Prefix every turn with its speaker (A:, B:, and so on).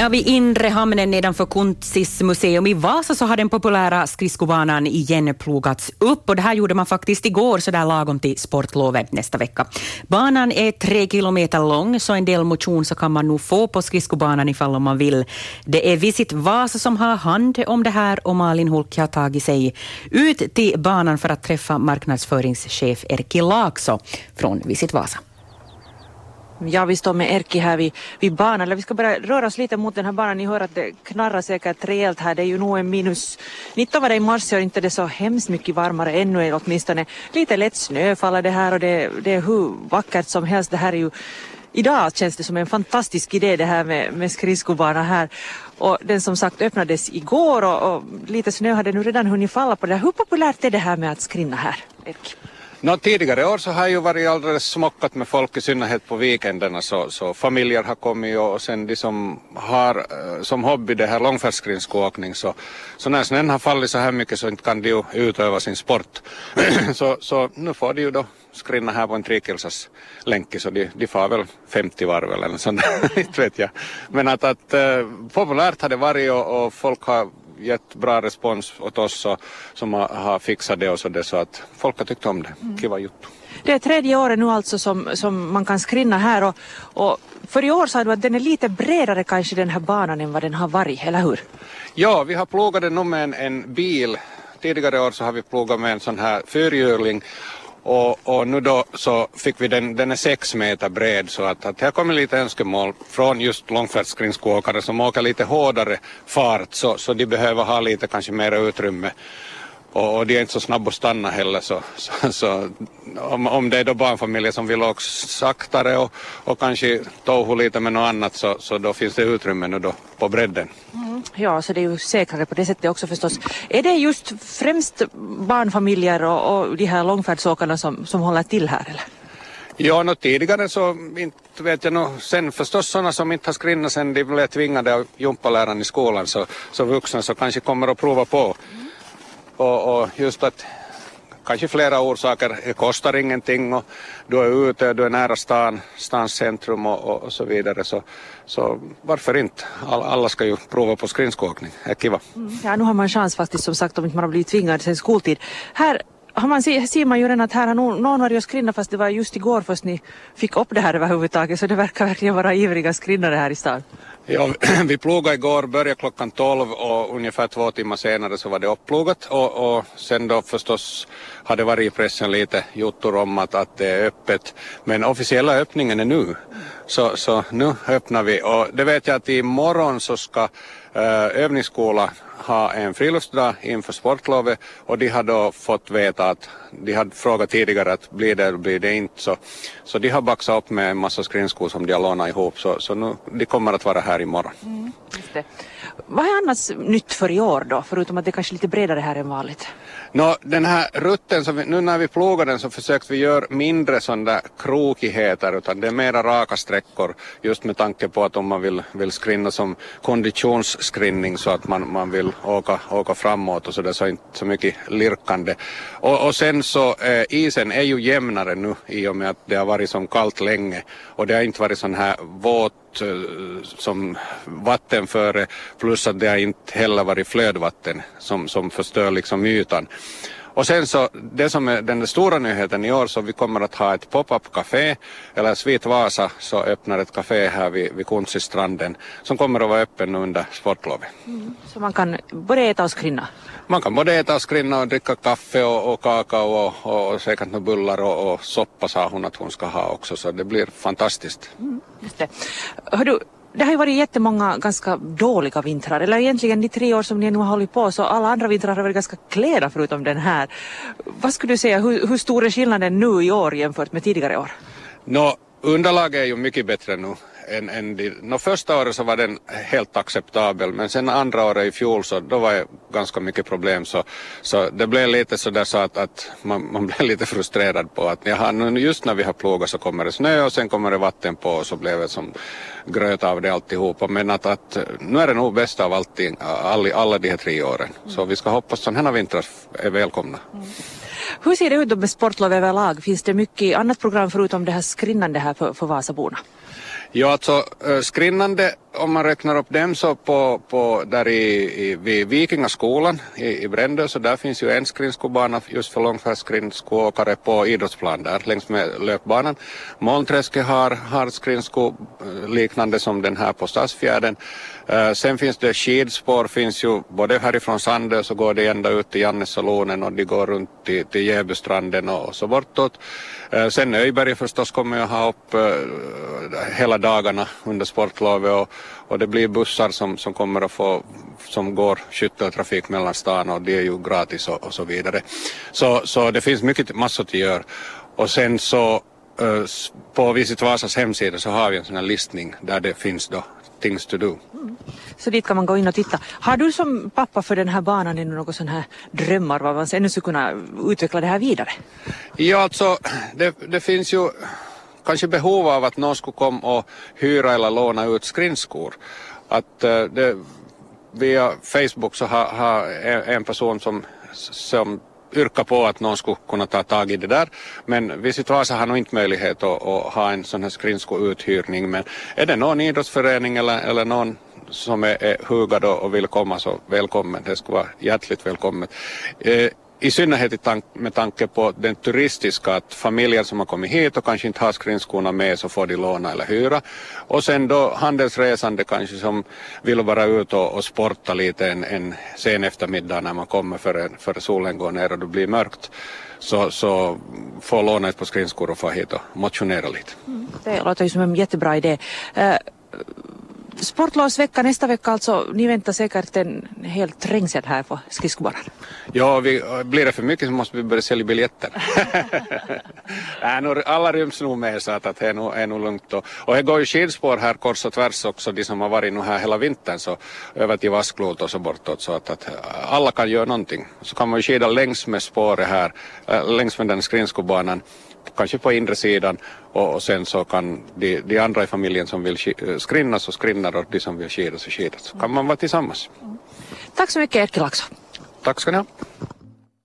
A: Ja, vid inre hamnen nedanför Kuntsis museum i Vasa så har den populära skridskobanan igen plogats upp och det här gjorde man faktiskt igår så där lagom till sportlovet nästa vecka. Banan är tre kilometer lång så en del motion så kan man nog få på skridskobanan ifall man vill. Det är Visit Vasa som har hand om det här och Malin Hulk har tagit sig ut till banan för att träffa marknadsföringschef Erkki Laakso från Visit Vasa.
B: Ja, vi står med Erki här vid, vid banan. Eller vi ska bara röra oss lite mot den här banan. Ni hör att det knarrar säkert rejält här. Det är ju nog en minus 19 var det i mars och inte det så hemskt mycket varmare ännu är åtminstone. Lite lätt snö faller det här och det, det är hur vackert som helst. Det här är ju Idag känns det som en fantastisk idé det här med, med skridskobana här. Och den som sagt öppnades igår och, och lite snö hade nu redan hunnit falla på det. här. Hur populärt är det här med att skrinna här, Erki?
C: No, tidigare år så har ju varit alldeles smockat med folk i synnerhet på weekenderna så, så familjer har kommit och sen de som har eh, som hobby det här långfärdsskridskoåkning så, så när snön har fallit så här mycket så inte kan de ju utöva sin sport. så, så nu får de ju då skrinna här på en trikilsas länk så de, de får väl 50 varv eller något sånt inte vet jag. Men att, att äh, populärt har det varit och, och folk har gett bra respons åt oss så, som har, har fixat det och så det så att folk har tyckt om det. Mm. Kiva juttu.
B: Det är tredje året nu alltså som, som man kan skrinna här och, och för i år sa du att den är lite bredare kanske den här banan än vad den har varit, eller hur?
C: Ja, vi har plogat den nu med en, en bil. Tidigare år så har vi plogat med en sån här fyrhjuling och, och, nu då så fick vi den, den är sex meter bred så att, att det har kommit lite önskemål från just långfärdsskridskoåkare som åker lite hårdare fart så, så de behöver ha lite kanske mer utrymme och, och de är inte så snabba att stanna heller så, så, så om, om det är då barnfamiljer som vill åka saktare och, och kanske tohu lite med något annat så, så då finns det utrymme nu då på bredden.
B: Mm. Ja, så det är ju säkrare på det sättet också förstås. Är det just främst barnfamiljer och, och de här långfärdsåkarna som, som håller till här eller?
C: Ja, no, tidigare så inte vet jag nog. Sen förstås sådana som inte har skrinnat sen de blev tvingade av gympaläraren i skolan så, så vuxna så kanske kommer att prova på. Och, och just att kanske flera orsaker. Det kostar ingenting och du är ute, du är nära stan, stans centrum och, och, och så vidare. Så, så varför inte? All, alla ska ju prova på skridskoåkning. Det är kiva.
B: Mm. Ja, nu har man chans faktiskt som sagt om inte man har blivit tvingad sen skoltid. Här har man, ser man ju redan att här har någon, någon varit och skrinna fast det var just igår först ni fick upp det här överhuvudtaget så det verkar verkligen vara ivriga skrinnare här i stan.
C: Ja, vi plogade igår, började klockan 12 och ungefär två timmar senare så var det upplogat och, och sen då förstås har det varit i pressen lite jottor om att, att det är öppet. Men officiella öppningen är nu. Så, så nu öppnar vi och det vet jag att imorgon så ska Eh, övningsskola ha en friluftsdag inför sportlovet och de har då fått veta att de hade frågat tidigare att blir det eller blir det inte så, så de har baxat upp med en massa skridskor som de har lånat ihop så, så nu, de kommer att vara här imorgon. Mm, just det.
B: Vad är annars nytt för i år då, förutom att det är kanske är lite bredare här än vanligt?
C: Nå, den här rutten, som vi, nu när vi plogar den så försökte vi göra mindre sådana krokigheter utan det är mera raka sträckor just med tanke på att om man vill, vill skrinna som konditionsskrinning så att man, man vill åka, åka framåt och sådär så inte så mycket lirkande. Och, och sen så eh, isen är ju jämnare nu i och med att det har varit så kallt länge och det har inte varit sån här våt Eh, som vatten före plus att det har inte heller varit flödvatten som, som förstör liksom ytan. Och sen så, det som är den stora nyheten i år så vi kommer att ha ett pop-up café, eller Svit Vasa så öppnar ett café här vid, vid Kuntsistranden som kommer att vara öppen under sportlovet. Mm.
B: Så man kan både äta och skrinna?
C: Man kan både äta och skrinna och dricka kaffe och, och kakao och, och säkert några bullar och, och soppa sa hon att hon ska ha också så det blir fantastiskt. Mm,
B: just det. Hör du, det har ju varit jättemånga ganska dåliga vintrar, eller egentligen de tre år som ni nu har hållit på så alla andra vintrar har varit ganska kläda förutom den här. Vad skulle du säga, hur, hur stor är skillnaden nu i år jämfört med tidigare år?
C: Nå, underlaget är ju mycket bättre nu än, än de, no, första året så var den helt acceptabel men sen andra året i fjol så då var det ganska mycket problem så, så det blev lite sådär så att, att man, man blev lite frustrerad på att jaha, nu just när vi har plogat så kommer det snö och sen kommer det vatten på och så blev det som gröt av det alltihopa men att, att nu är det nog bäst av allting, alla, alla de här tre åren så vi ska hoppas att sådana här vintrar är välkomna. Mm.
B: Hur ser det ut med sportlov överlag? Finns det mycket annat program förutom det här skrinnande här för, för Vasaborna?
C: Ja, alltså eh, skrinnande om man räknar upp dem så på, på där i, i, vid Vikingaskolan i, i Brändö så där finns ju en skridskobana just för långfärdsskridskoåkare på idrottsplan där längs med löpbanan. Molnträsket har, har skridsko eh, liknande som den här på Stadsfjärden. Uh, sen finns det skidspår finns ju både härifrån Sandö så går det ända ut till Jannesalonen och de går runt till, till Jäbystranden och, och så bortåt. Uh, sen Öjberg förstås kommer jag ha upp uh, hela dagarna under sportlovet och, och det blir bussar som, som kommer att få som går skytteltrafik mellan stan och det är ju gratis och, och så vidare. Så, så det finns mycket massor att göra och sen så på Visit Vasas hemsida så har vi en sån här listning där det finns då things to do. Mm.
B: Så dit kan man gå in och titta. Har du som pappa för den här banan ännu några sådana här drömmar vad man ännu skulle kunna utveckla det här vidare?
C: Ja, alltså det, det finns ju kanske behov av att någon skulle komma och hyra eller låna ut skridskor. Att eh, det, via Facebook så har, har en person som, som yrka på att någon skulle kunna ta tag i det där. Men Visit Vasa har nog inte möjlighet att, att ha en sån här skridskouthyrning. Men är det någon idrottsförening eller, eller någon som är, är hugad och vill komma så välkommen. Det skulle vara hjärtligt välkommet. Eh, i synnerhet med tanke på den turistiska, att familjer som har kommit hit och kanske inte har skridskorna med så får de låna eller hyra. Och sen då handelsresande kanske som vill vara ute och, och sporta lite en, en sen eftermiddag när man kommer före för solen går ner och det blir mörkt. Så, så får låna ett par skridskor och få hit och motionera lite.
B: Mm, det låter ju som en jättebra idé. Uh, sportlovsvecka nästa vecka alltså. Ni väntar säkert en hel trängsel här på skridskobanan.
C: Ja, vi, blir det för mycket så måste vi börja sälja biljetter. äh, alla ryms nog med så att, att det är nog, är nog lugnt. Och, och det går ju skidspår här kors och tvärs också, de som har varit nu här hela vintern så över till Vasklot och så bortåt så att, att alla kan göra någonting. Så kan man ju skida längs med spåret här, äh, längs med den skridskobanan kanske på inre sidan och, och sen så kan de, de, andra i familjen som vill eh, skrinna så skrinnar och de som vill skida så skida. Så kan man vara tillsammans.
B: Tack så mycket Erkki Laxo.
C: Tack ska ni ha.